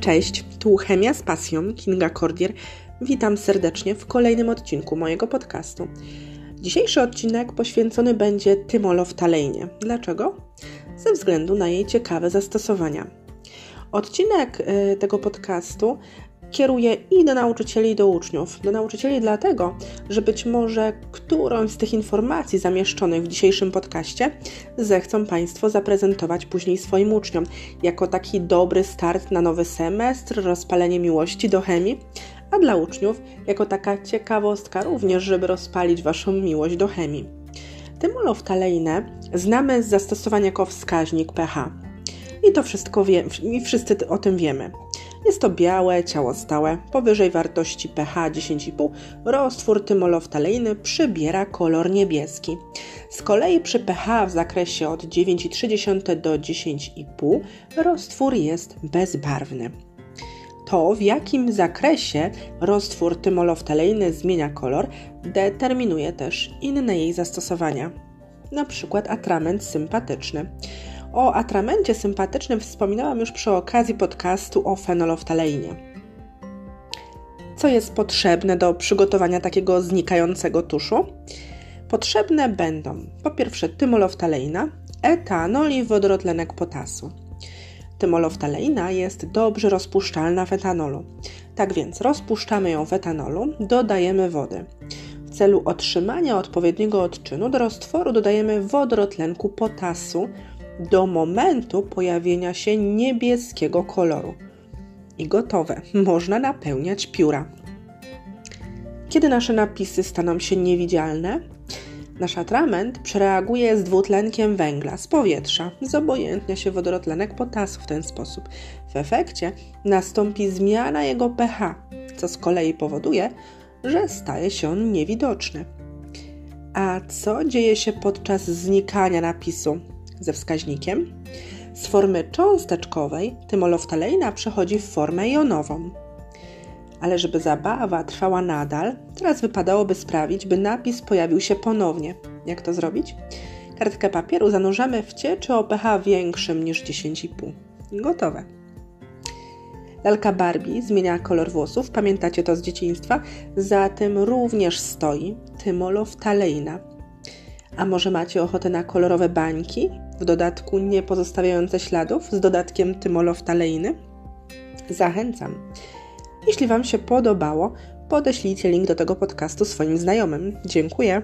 Cześć, tu Chemia z pasją, Kinga Cordier. Witam serdecznie w kolejnym odcinku mojego podcastu. Dzisiejszy odcinek poświęcony będzie tymoloftalejnie. Dlaczego? Ze względu na jej ciekawe zastosowania. Odcinek y, tego podcastu kieruję i do nauczycieli, i do uczniów. Do nauczycieli dlatego, że być może którąś z tych informacji zamieszczonych w dzisiejszym podcaście zechcą Państwo zaprezentować później swoim uczniom jako taki dobry start na nowy semestr, rozpalenie miłości do chemii, a dla uczniów jako taka ciekawostka również, żeby rozpalić Waszą miłość do chemii. Tymoloftaleinę znamy z zastosowania jako wskaźnik pH. I to wszystko wie, i wszyscy o tym wiemy. Jest to białe, ciało stałe, powyżej wartości pH 10,5 roztwór tymoloftalejny przybiera kolor niebieski. Z kolei przy pH w zakresie od 9,3 do 10,5 roztwór jest bezbarwny. To, w jakim zakresie roztwór tymoloftalejny zmienia kolor, determinuje też inne jej zastosowania, np. atrament sympatyczny. O atramencie sympatycznym wspominałam już przy okazji podcastu o fenoloftaleinie. Co jest potrzebne do przygotowania takiego znikającego tuszu? Potrzebne będą po pierwsze tymoloftaleina, etanol i wodorotlenek potasu. Tymoloftaleina jest dobrze rozpuszczalna w etanolu. Tak więc rozpuszczamy ją w etanolu, dodajemy wody. W celu otrzymania odpowiedniego odczynu do roztworu dodajemy wodorotlenku potasu, do momentu pojawienia się niebieskiego koloru. I gotowe, można napełniać pióra. Kiedy nasze napisy staną się niewidzialne, nasz atrament przereaguje z dwutlenkiem węgla z powietrza, zobojętnia się wodorotlenek potasu w ten sposób. W efekcie nastąpi zmiana jego pH, co z kolei powoduje, że staje się on niewidoczny. A co dzieje się podczas znikania napisu? Ze wskaźnikiem. Z formy cząsteczkowej tymoloftaleina przechodzi w formę jonową. Ale żeby zabawa trwała nadal, teraz wypadałoby sprawić, by napis pojawił się ponownie. Jak to zrobić? Kartkę papieru zanurzamy w cieczy o pH większym niż 10,5. Gotowe. Lalka Barbie zmienia kolor włosów, pamiętacie to z dzieciństwa? Za tym również stoi tymoloftaleina. A może macie ochotę na kolorowe bańki? w dodatku nie pozostawiające śladów z dodatkiem tymoloftaleiny? Zachęcam. Jeśli Wam się podobało, podeślijcie link do tego podcastu swoim znajomym. Dziękuję.